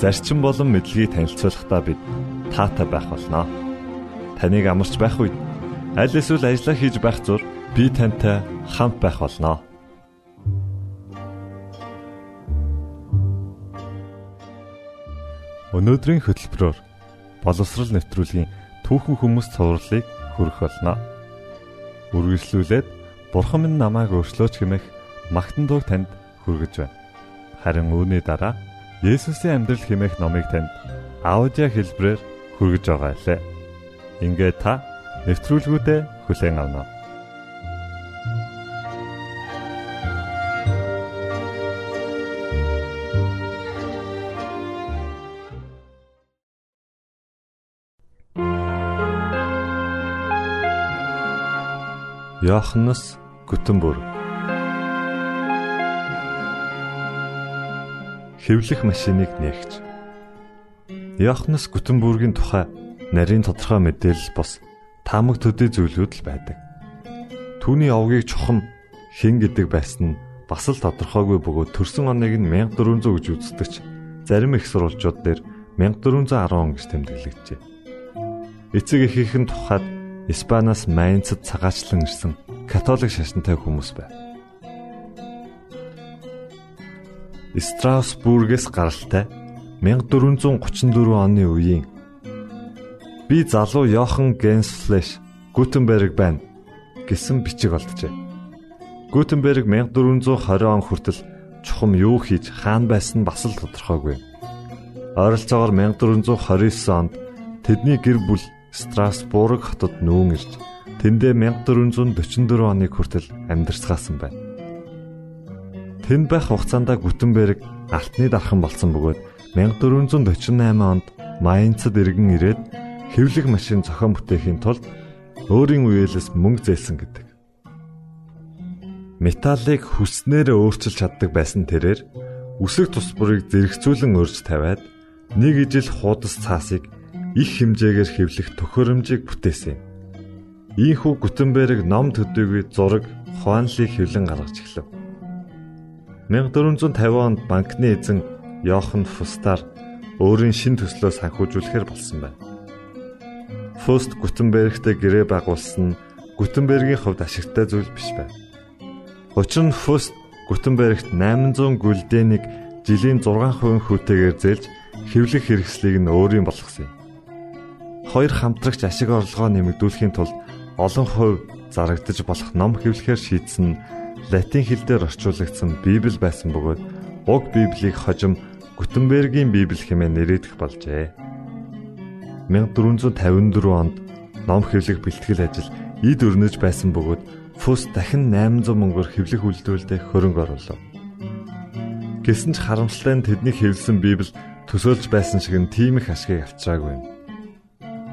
зарчим болон мэдлэгийг танилцуулахдаа бид таатай байх болноо. Таныг амарч байх үед аль эсвэл ажиллаа хийж байх зур би тантай хамт байх болноо. Өнөөдрийн хөтөлбөрөөр боловсрал нэвтрүүлгийн түүхэн хүмүүс цувралыг хүргэх болно. Үргэлжлүүлээд Бурхан минь намайг өөрчлөөч хэмээх магтан дууг танд хүргэж байна. Харин үүний дараа Есүсийн амьдрал хэмээх номыг танд аудио хэлбэрээр хүргэж байгаа лээ. Ингээ та нэвтрүүлгүүдэд хүлээн авна. Йоханнес Гүтэнбүрг хэвлэх машиныг нээгч. Йоханнес Гүтенбүргийн тухай нарийн тодорхой мэдээлэл бос таамаг төдий зүйлүүд л байдаг. Түүний овгийг чухам хэн гэдэг байсан нь бас л тодорхойгүй бөгөөд төрсөн оныг нь 1400 гэж үздэгч зарим их сурвалжууд дээр 1410 он гэж тэмдэглэгдэжээ. Эцэг эхийнхэн тухайд Испаниас Майнцад цагаачлан ирсэн католик шашинтай хүмүүс байв. Страсбургээс гаралтай 1434 оны үеийн би залуу Йохан Генсфлеш Гутенберг байна гэсэн бичиг олджээ. Гутенберг 1420 он хүртэл чухам юу хийж хаан байсан бас л тодорхойгүй. Ойролцоогоор 1429 онд тэдний гэр бүл Страсбург хотод нүүн ирж тэндээ 1444 оны хүртэл амьдарсгаасан байна. Тэнд байх хугацаанд Гүтенберг алтны дархан болсон бөгөөд 1448 онд Майнцад иргэн ирээд хэвлэх машин зохион бүтээхийн тулд өөрийн үеэлээс мөнгө зээлсэн гэдэг. Металлыг хүснээр өөрчилж чаддаг байсан тэрээр үсэг тусбарыг зэрэгцүүлэн өрж тавиад нэг ижил хуудас цаасыг их хэмжээгээр хэвлэх төхөөрөмжийг бүтээсэн. Ийхүү Гүтенберг ном төдийгүй зураг, хуанлыг хэвлэн гаргаж эхлэв. 1450 онд банкны эзэн Йохан Фустаар өөрийн шин төслөө санхүүжүүлэхээр болсон байна. Фуст Гутенбергтэй гэрээ байгуулсан нь Гутенбергийн хувьд ашигтай зүйл биш байв. Учир нь Фуст Гутенбергт 800 гүлдэнийг жилийн 6% хүүтэйгээр зээлж хэвлэх хэрэгслийг нь өөрийн болгосон юм. Хоёр хамтрагч ашиг орлогоо нэмэгдүүлэхийн тулд олон хувь зарагдаж болох ном хэвлэхээр шийдсэн нь латин хэл дээр орчуулагдсан Библи байсан бөгөөд уг Библийг хожим Гутенбергийн Библи хэмээн нэрийдэх болжээ. 1454 онд ном хэвлэх бэлтгэл ажил эд өрнөж байсан бөгөөд Фус дахин 800 мөнгөөр хэвлэх үйлдвэрлэлд хөрөнгө оруулав. Гэсэн ч харамсалтай нь тэдний хэвлсэн Библи төсөөлж байсан шиг нь тийм их ашгийг авчираагүй.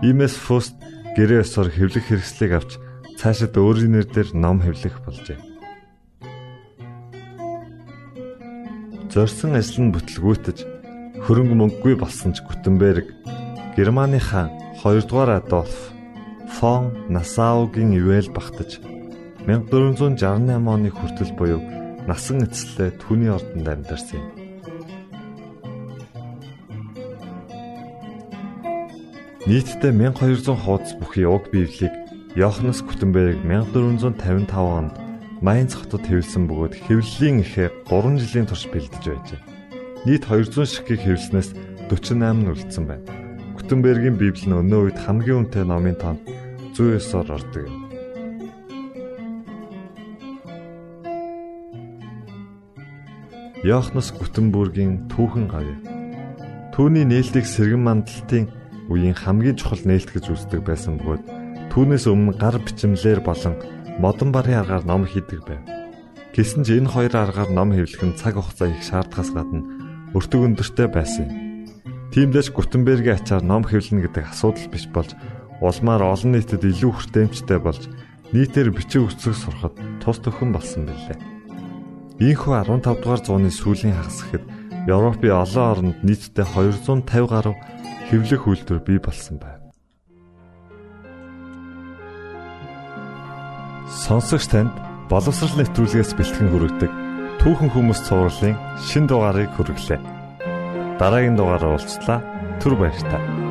Иймээс Фуст гэрээ ёсоор хэвлэх хэрэгслийг авч цаашид өөрийн нэрээр ном хэвлэх болжээ. Зорьсон ажил нь бүтлгүүтэж хөрөнгө мөнгөгүй болсон ч Гутенберг Германы хаан 2 дугаар Адольф фон Насаугийн ивэл багтаж 1468 оны хүртэл буюу насан эцэслээ түүний ордонд амьдарсан юм. Нийтдээ 1200 хуудас бүхий уг Библийг Йоханнес Гутенберг 1455 онд Майнц хотод хэвлсэн бөгөөд хэвлэлийн ихээ 3 жилийн турш бэлдэж байжээ. Нийт 200 ширхгийг хэвлснээс 48 нь үлдсэн байна. Гутенбергийн Библи нь өнөө үед хамгийн үнэтэй номын тоонд 109-оор ордог юм. Йоханнес Гутенбергийн түүхэн гавь. Түүний нээлтийг сэргэн мандалтын үеийн хамгийн чухал нээлт гэж үздэг байсан бөгөөд түүнээс өмнө гар бичмлэр болон модон барын аргаар ном хийдэг байв. Гэсэн ч энэ хоёр аргаар ном хэвлэх нь цаг хугацаа их шаардлагаас гадна өртөг өндөртэй байсан юм. Тиймдээс Гутенбергийн ачаар ном хэвлэнэ гэдэг асуудал биш болж улмаар олон нийтэд илүү хүртээмжтэй болж нийтээр бичиг үсэг сурахад тус төхөн болсон билээ. Ийхүү 15 дугаар зууны сүүлийн хагас гэхэд Европын олон оронд нийтдээ 250 гаруй хэвлэх үйлдвэр бий болсон байна. Сонсогч танд боловсрал нэвтрүүлгээс бэлтгэн хүргэдэг түүхэн хүмүүс цувралын шин дугаарыг хүргэлээ. Дараагийн дугаараар уулзлаа. Түр баярлалаа.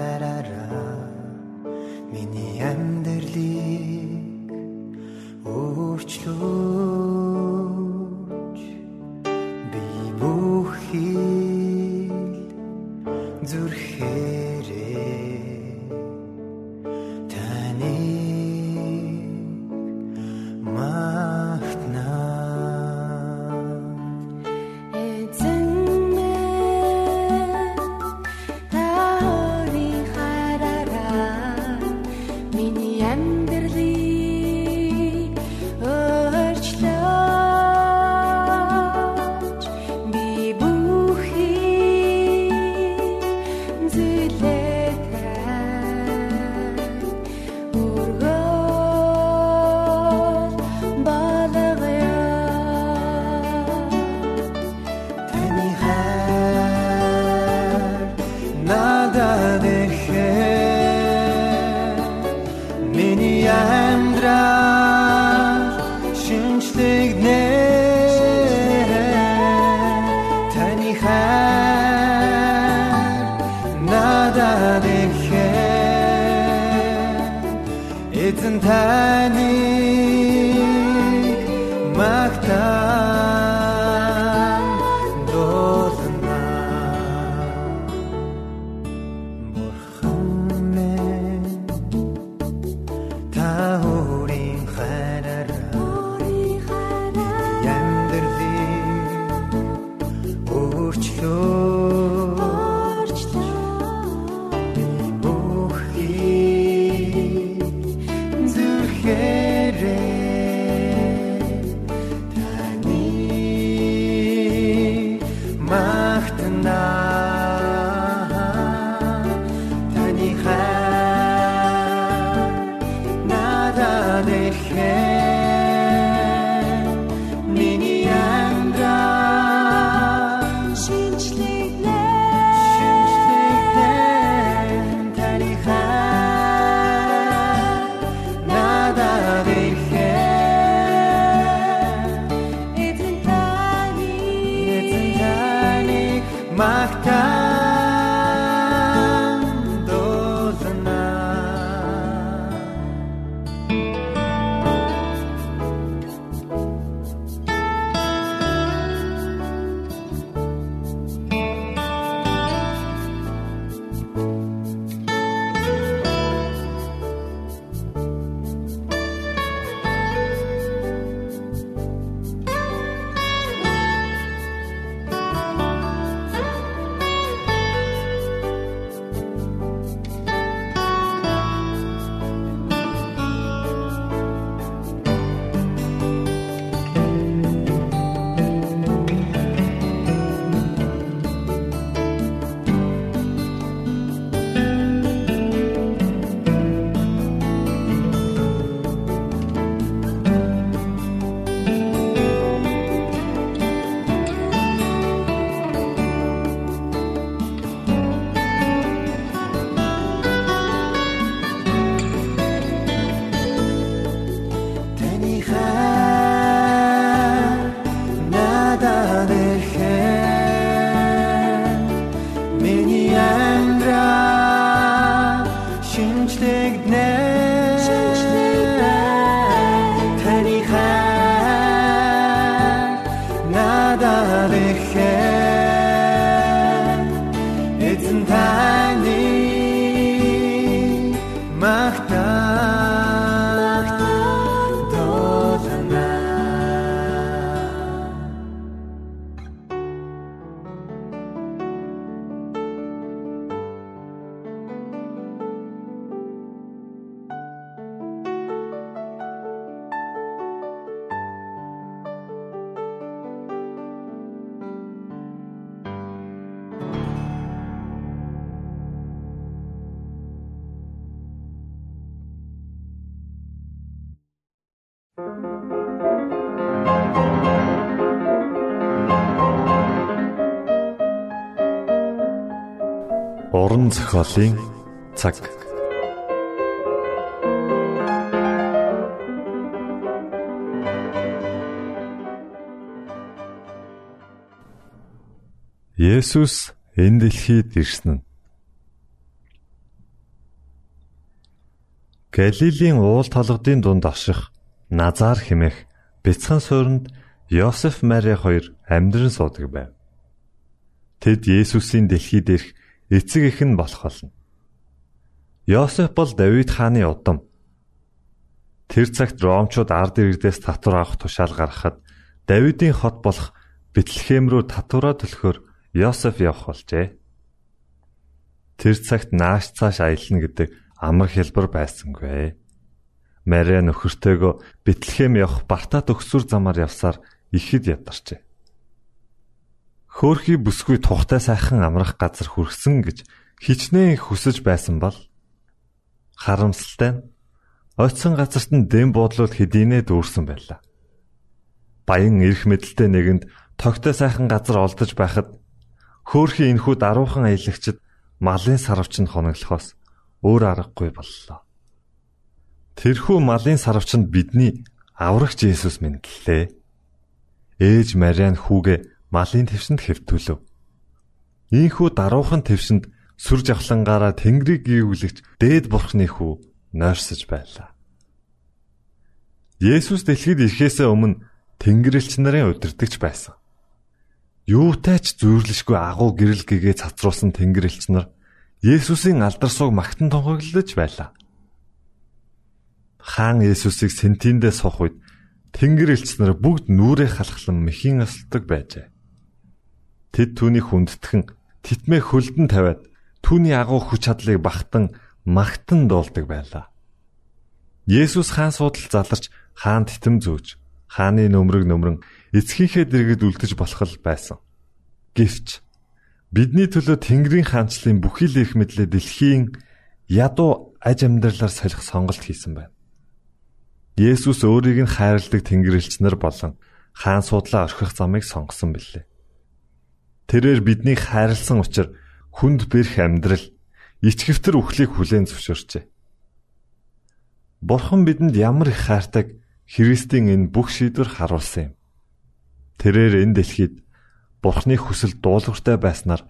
that had headache. Уран зохиолын цаг. Есүс энэ дэлхийд ирсэн нь Галилийн уул толгодын дунд аших Назар хэмээх бяцхан суурьнд Йосеф Мари хоёр амьдран суудаг байв. Тэд Есүсийн дэлхийд ирэх эцэг эх нь болох болно. Йосеф бол Давид хааны удам. Тэр цагт Ромчууд ард иргэдээс татвар авах тушаал гаргахад Давидын хот болох Бэтлехэм рүү татвараа төлөхөөр Йосеф явах болжээ. Тэр цагт нааш цааш аялна гэдэг амар хэлбэр байсангүй. Мария нөхөртөөгөө Бэтлехэм явах Бартад өгсүр замаар явсаар ихэд ядарчээ. Хөөхий бүсгүй тухтай сайхан амрах газар хүрсэн гэж хичнээн хүсэж байсан бол харамсалтай нь ойтсон газарт нь дэм буудлууд хэдийнэ дүүрсэн байлаа. Баян эрх мэдэлтэй нэгэнд тогтой сайхан газар олдож байхад хөөхий энхүү даруухан аялагчд малын сарвч нь хоноглохоос өөр аргагүй боллоо. Тэрхүү малын сарвчанд бидний аврагч Есүс мэдлээ. Ээж Мариан хүүгээ малын твсэнд хэвтүүлв. Ийхүү даруухан твсэнд сүр жавхлангаараа тэнгэрийг гүйвлэгч дээд бурхны хүү нойрсож байлаа. Есүс дэлхийд ирэхээс өмнө тэнгэрлэгч нарын удирдахч байсан. Юутай ч зүйрлэшгүй агуу гэрэл гэгээ цацруулсан тэнгэрлэгч нар Есүсийн алдар суг магтан тунхаглаж байлаа. Хаан Есүсийг сентиндээ сох үед тэнгэр элч нар бүгд нүрээ халахлан мэхийн асалдаг байжээ. Тэд түүнийг хүндтгэн титмээ хөлдөн тавиад түүний агуу хүч чадлыг багтан магтан дуулдаг байлаа. Есүс хаан суудал заларч хаан титэм зөөж хааны нөмрөг нөмрөн эцгийнхээ дэргэд үлдэж болох л байсан. Гэвч бидний төлөө Тэнгэрийн хаанчлалын бүхий л их мэдлээ дэлхийн ядуу аж амьдралаар солих сонголт хийсэн байна. Есүс өөрийг нь хайрладаг Тэнгэрлэгч нар болон хаан суудлаа орхих замыг сонгосон билээ. Тэрээр биднийг хайрлсан учраас хүнд бэрх амьдрал ичгэвтер үхлийг хүлээн зөвшөөрчээ. Бурхан бидэнд ямар их хайртаг Христийн энэ бүх шийдвэр харуулсан юм. Тэрээр энэ дэлхийд Бурханы хүсэл дуулууртай байснаар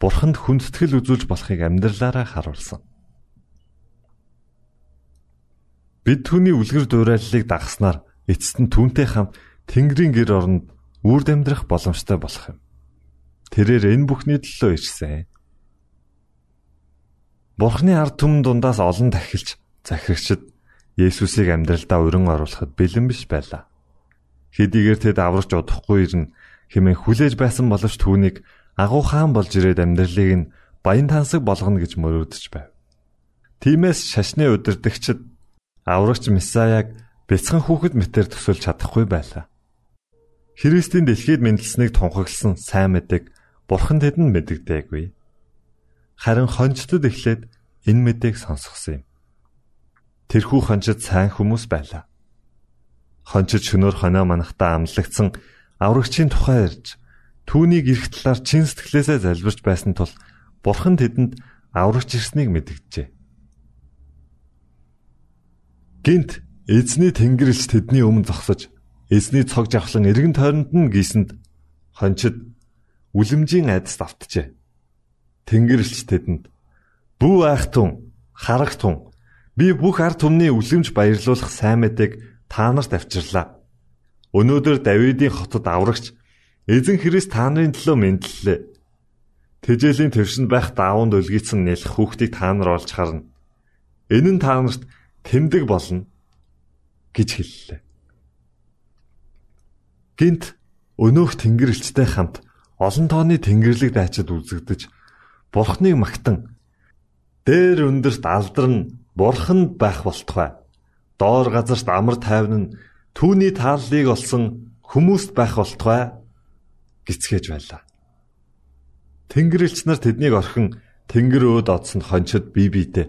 Бурханд хүндэтгэл үзүүлж болохыг амьдралаараа харуулсан. Бид түүний үлгэр дуурайллыг дагахснаар эцэст нь түүнтэй хамт Тэнгэрийн гэр оронд үрд амьдрах боломжтой болох юм. Тэрээр энэ бүхний төлөө ирсэн. Бурхны ард түмэн дундаас олон тахилч захирагчд Есүсийг амьдралдаа өрн оруулахад бэлэн биш байлаа. Хэдийгээр тэд аварч удахгүй ирнэ хэмээн хүлээж байсан боловч түүнийг агуу хаан болж ирээд амьдралыг нь баян тансаг болгоно гэж мөрөөдөж байв. Тиймээс шашны удирдагчид аврагч Месаяг бяцхан хүүхэд мэтэр төсөлж чадахгүй байлаа. Христийн дэлхийд мэндэлснийг тунхагласан сайн мэдэг Бурхан тэдэнд мэддэггүй. Харин хончтод эхлээд энэ мэдээг сонсгосон юм. Тэрхүү хончид сайн хүмүүс байлаа. Хончид шөнөөр хоноо манахтаа амлагдсан аврагчийн тухай ярьж түүнийг эрх талаар чин сэтгэлээсээ залбирч байсан тул Бурхан тэдэнд аврагч ирснийг мэдгэжээ. Гинт эзний тэнгэрлэгч тэдний өмнө зогсож эзний цог жавхлан эргэн тойронд нь гисэнд хончид үлэмжийн айдас давтжээ. Тэнгэрлэгч тэдэнд "Бүү айхтун, харагтун, би бүх ард түмний үлэмж баярлуулах сайн мэдээг та нарт авчирлаа. Өнөөдөр Давидын хотод аврагч эзэн Христ та нарын төлөө мэдлэлээ. Тэжээлийн төвшөнд байх даавууд өлгийцэн нэлэх хүүхдийг та нар олж харна. Энэ нь та нарт тэмдэг болно гэж хэллээ. Гинт өнөөх тэнгэрлэгчтэй хамт олон тооны тэнгэрлэг дайчид үзэгдэж бурхныг магтан дээр өндөрт алдарн бурханд байх болтугай. Доор газарт амар тайван нь түүний тааллыг олсон хүмүүст байх болтугай гисгэж байлаа. Тэнгэрлэгч нар тэднийг орхин тэнгэр өөд одсон хончид бие биедээ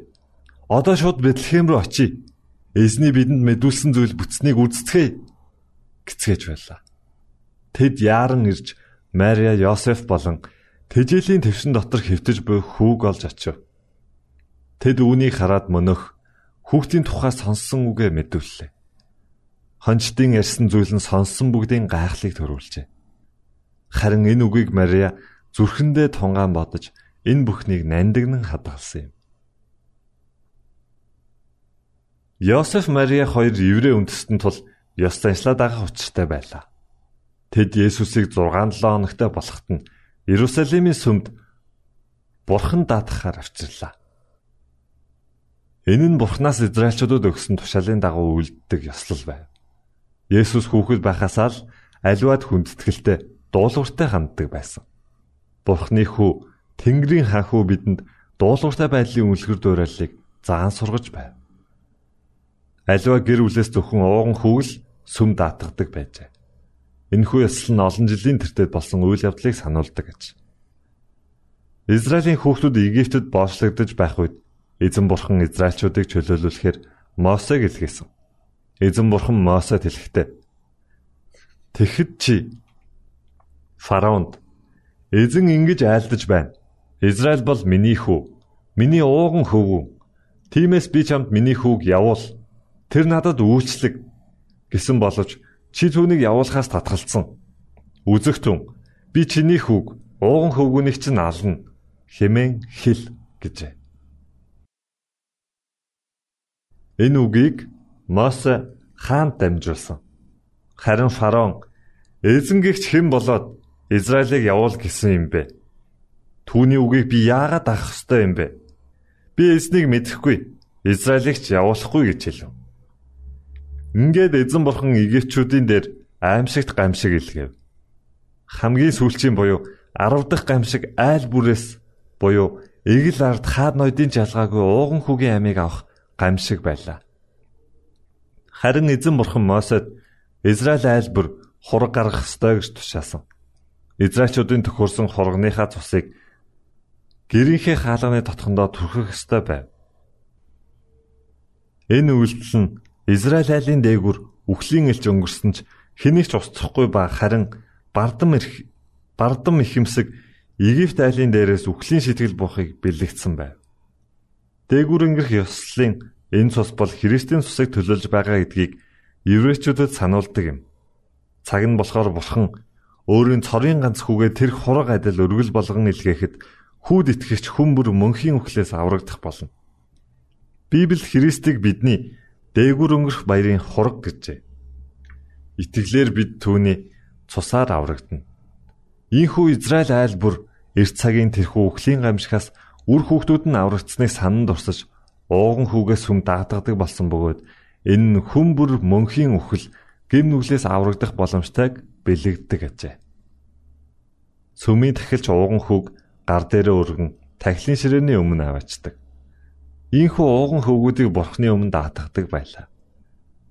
одоо шууд Бэтлехэм рүү очие. Эзний бидэнд мэдүүлсэн зүйл бүтснийг үздцгээе гисгэж байлаа. Тэд яаран ирж Мария, Йосеф болон Тэжээлийн твшин дотор хөвтөж буй хүүг олж очив. Тэд үүнийг хараад мөнөх хүүхдийн тухай сонссон үгээ мэдвэллээ. Хончдын ярьсан зүйл нь сонссон бүгдийн гайхлыг төрүүлжээ. Харин энэ үгийг Мария зүрхэндээ тунгаан бодож энэ бүхнийг нандинан хадгалсан юм. Йосеф Мария хоёр еврей үндэстэн тул ёс заншлаа дагах учиртай байлаа. Тэд Есүсийг 6-7 хоногтой болоход нь Иерусалимийн сүмд Бурхан даатгахаар авчирлаа. Энэ нь Бурханаас Израильчуудад өгсөн тушаалын дагуу үлддэг ёслол байв. Есүс хүүхэд байхасаа л аливаад хүндэтгэлтэй дуулууртай ханддаг байсан. Бурхны хүү Тэнгэрийн хаан хүү бидэнд дуулууртай байдлын үлгэр дуурайлыг заан сургаж байв. Аливаа гэр бүлээс зөвхөн ууган хүүл сүм даатгадаг байжээ. Энэхүү ёслол нь олон жилийн тэртет болсон үйл явдлыг сануулдаг гэж. Израилийн хүүхдүүд Египтэд боочлогдож байх үед эзэн бурхан Израильчуудыг чөлөөлүүлэхээр Мосег илгээсэн. Эзэн бурхан Мосед хэлэхдээ Тэгэхэд чи фараонд эзэн ингэж айлдаж байна. Израиль бол миний хүү, миний ууган хөвгүү. Тиймээс би чамд миний хүүг явуул. Тэр надад үйлчлэг гэсэн боловч Чи түүнийг явуулахаас татгалцсан. Үзэгтэн би чиний хүүг ууган хөвгүнийг чинь ална хэмээн хэл гэжээ. Энэ үгийг Мосе хаанд дамжуулсан. Харин фараон эзэнгэгч хэн болоод Израилийг явуул гэсэн юм бэ? Түүний үгийг би яагаад авах ёстой юм бэ? Би эзнийг мэдэхгүй. Израилийг ч явуулахгүй гэж хэлв. Ингээд эзэн бурхан Египтчүүдийн дээр аимшигт гамшиг илгээв. Хамгийн сүүлчийн буюу 10 дахь гамшиг айл бүрээс буюу эгэл ард хаад ноёдын жалгаагүй ууган хүүгийн амийг авах гамшиг байлаа. Харин эзэн бурхан Мосед Израиль айлбар хураг гаргах ёстой гэж тушаасан. Израильчуудын төхөрсөн хургийнхаа цусыг гэрийнхээ хаалганы тотхондоо түрхэх ёстой байв. Энэ үйлдэл нь Израиль айлын дээгүр үхлийн элч өнгөрсөн ч хэнийг ч устсахгүй ба харин бардам ирэх бардам ихэмсэг Египт айлын дээрээс үхлийн сэтгэл буухыг бэлэгдсэн байв. Дээгүр өнгөрөх ёслолын энэ цус бол Христийн цусыг төлөөлж байгаа гэдгийг еврейчүүдэд сануулдаг юм. Цаг нь болохоор бурхан өөрийн цорын ганц хүүгээ тэр хураг адил өргөл болгон илгээхэд хүүд итгэгч хүн бүр мөнхийн үхлээс аврагдах болно. Библи Христийг бидний дээгүр өнгөрөх баярын хураг гэжээ. Итгэлээр бид түүний цусаар аврагдана. Ийхүү Израиль айл бүр эрт цагийн тэрхүү өхлийн гамшихаас үр хүүхдүүд нь аврагдсныг санан дурсаж ууган хүүгээс хүм даатгадаг болсон бөгөөд энэ нь хүм бүр мөнхийн үхэл гим нүглээс аврагдах боломжтойг бэлэгддэг ажээ. Сүмийн тахилч ууган хүүг гар дээрээ өргөн тахилын ширээний өмнө аваачдаг. Ийхүү ууган хөвгүүдийг бурхны өмнө даатгадаг байлаа.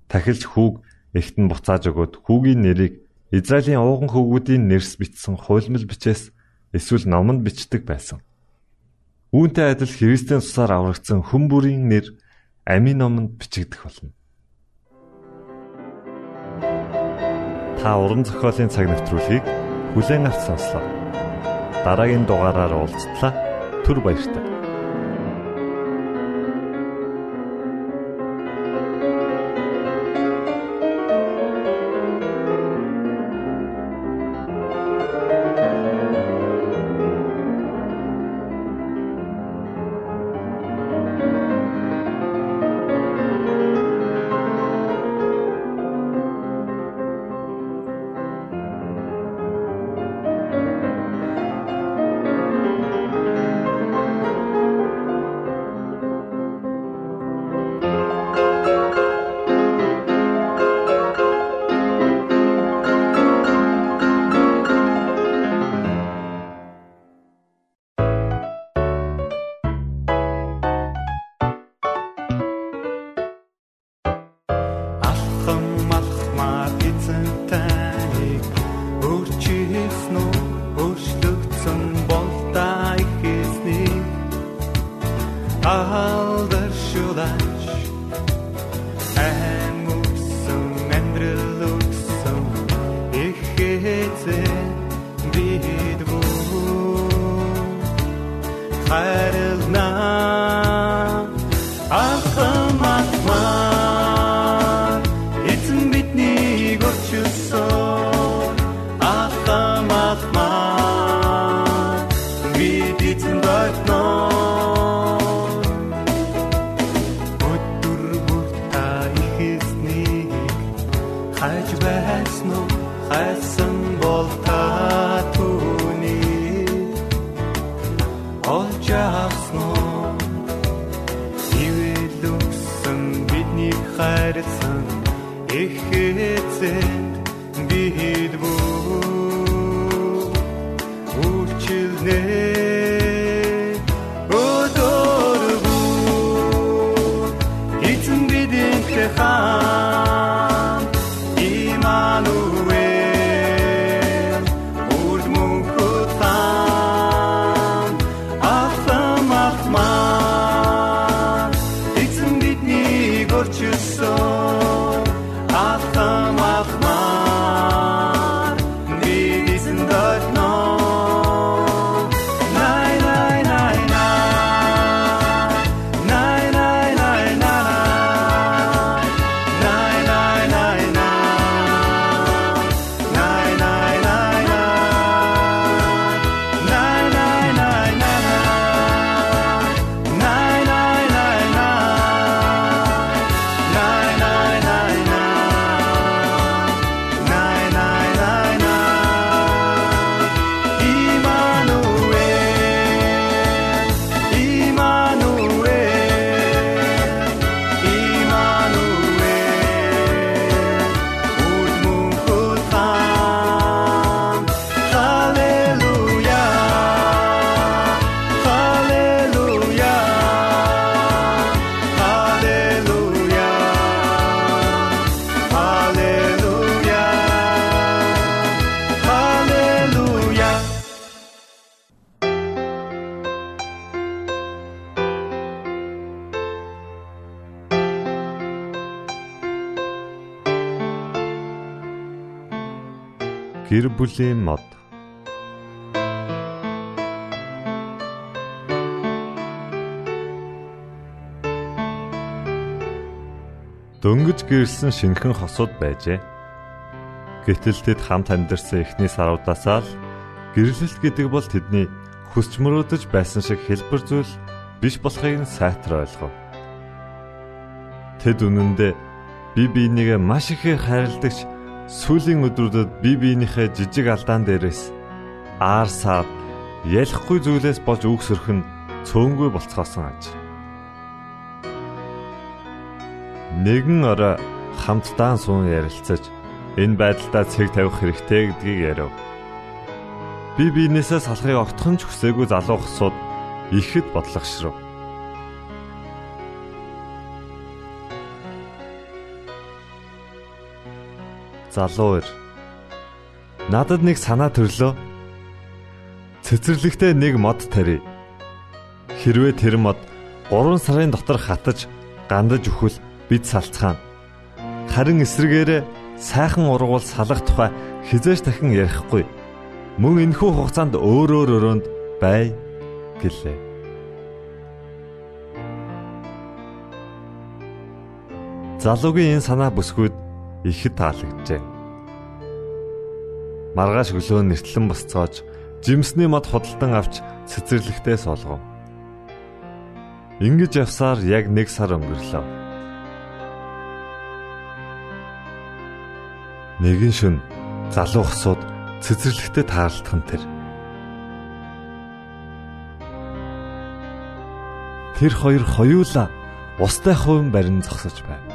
Тахилч хүүг эхтэн буцааж өгөөд хүүгийн нэрийг Израилийн ууган хөвгүүдийн нэрс бичсэн хуйлмал бичээс эсвэл номонд бичдэг байсан. Үүнтэй адил Христийн цусаар аврагдсан хүн бүрийн нэр амийн номонд бичигдэх болно. Та уран зохиолын цаг навтруулыг бүлээн авч сонслоо. Дараагийн дугаараар уулзтлаа. Түр баярлалаа. Чулаш Эмүксэн эндрэлүксэн их хэцэ бид бүү Хай Гэр бүлийн мод. Дөнгөж гэрэлсэн шинхэн хосууд байжээ. Гэтэл тэд хамт амьдарсан эхний саруудаасаа л гэрлэлт гэдэг бол тэдний хүсч мөрөөдөж байсан шиг хэлбэр зүйл биш болохыг нь сайтар ойлгов. Тэд үнэндээ бие биенийгээ маш ихээр хайрладагч Сүүлийн өдрүүдэд бие биенийхээ жижиг алдаан дээрээс аар саад ялахгүй зүйлээс болж үгсөрөх нь цөөнгүй болцгоосон аж. Нэгэн орой хамтдаа суун ярилцаж энэ байдлаа цэг тавих хэрэгтэй гэдгийг ярив. Би биенээсээ салахыг огтхон ч хүсээгүй залуу хсууд ихэд бодлогошров. Залуу ир. Надад нэг санаа төрлөө. Цэцэрлэгтээ нэг мод тарий. Хэрвээ тэр мод 3 сарын дотор хатаж гандаж өхөл бид салцгаана. Харин эсрэгээрээ сайхан ургуул салах тухай хизээш дахин ярихгүй. Мөн энэхүү хугацаанд өөрөөр өрөөнд бай гэлээ. Залуугийн энэ санаа бүсгүйд ихэд таалагджээ. Маргааш өглөө нэртлэн босцоож жимсний мод худалдан авч цэцэрлэгтээ суулгав. Ингиж явсаар яг нэг сар өнгөрлөө. Нэгэн шөн залуу хсууд цэцэрлэгтээ таарлтхан тэр. Тэр хоёр хоёулаа устай хувин барин зогсож байв.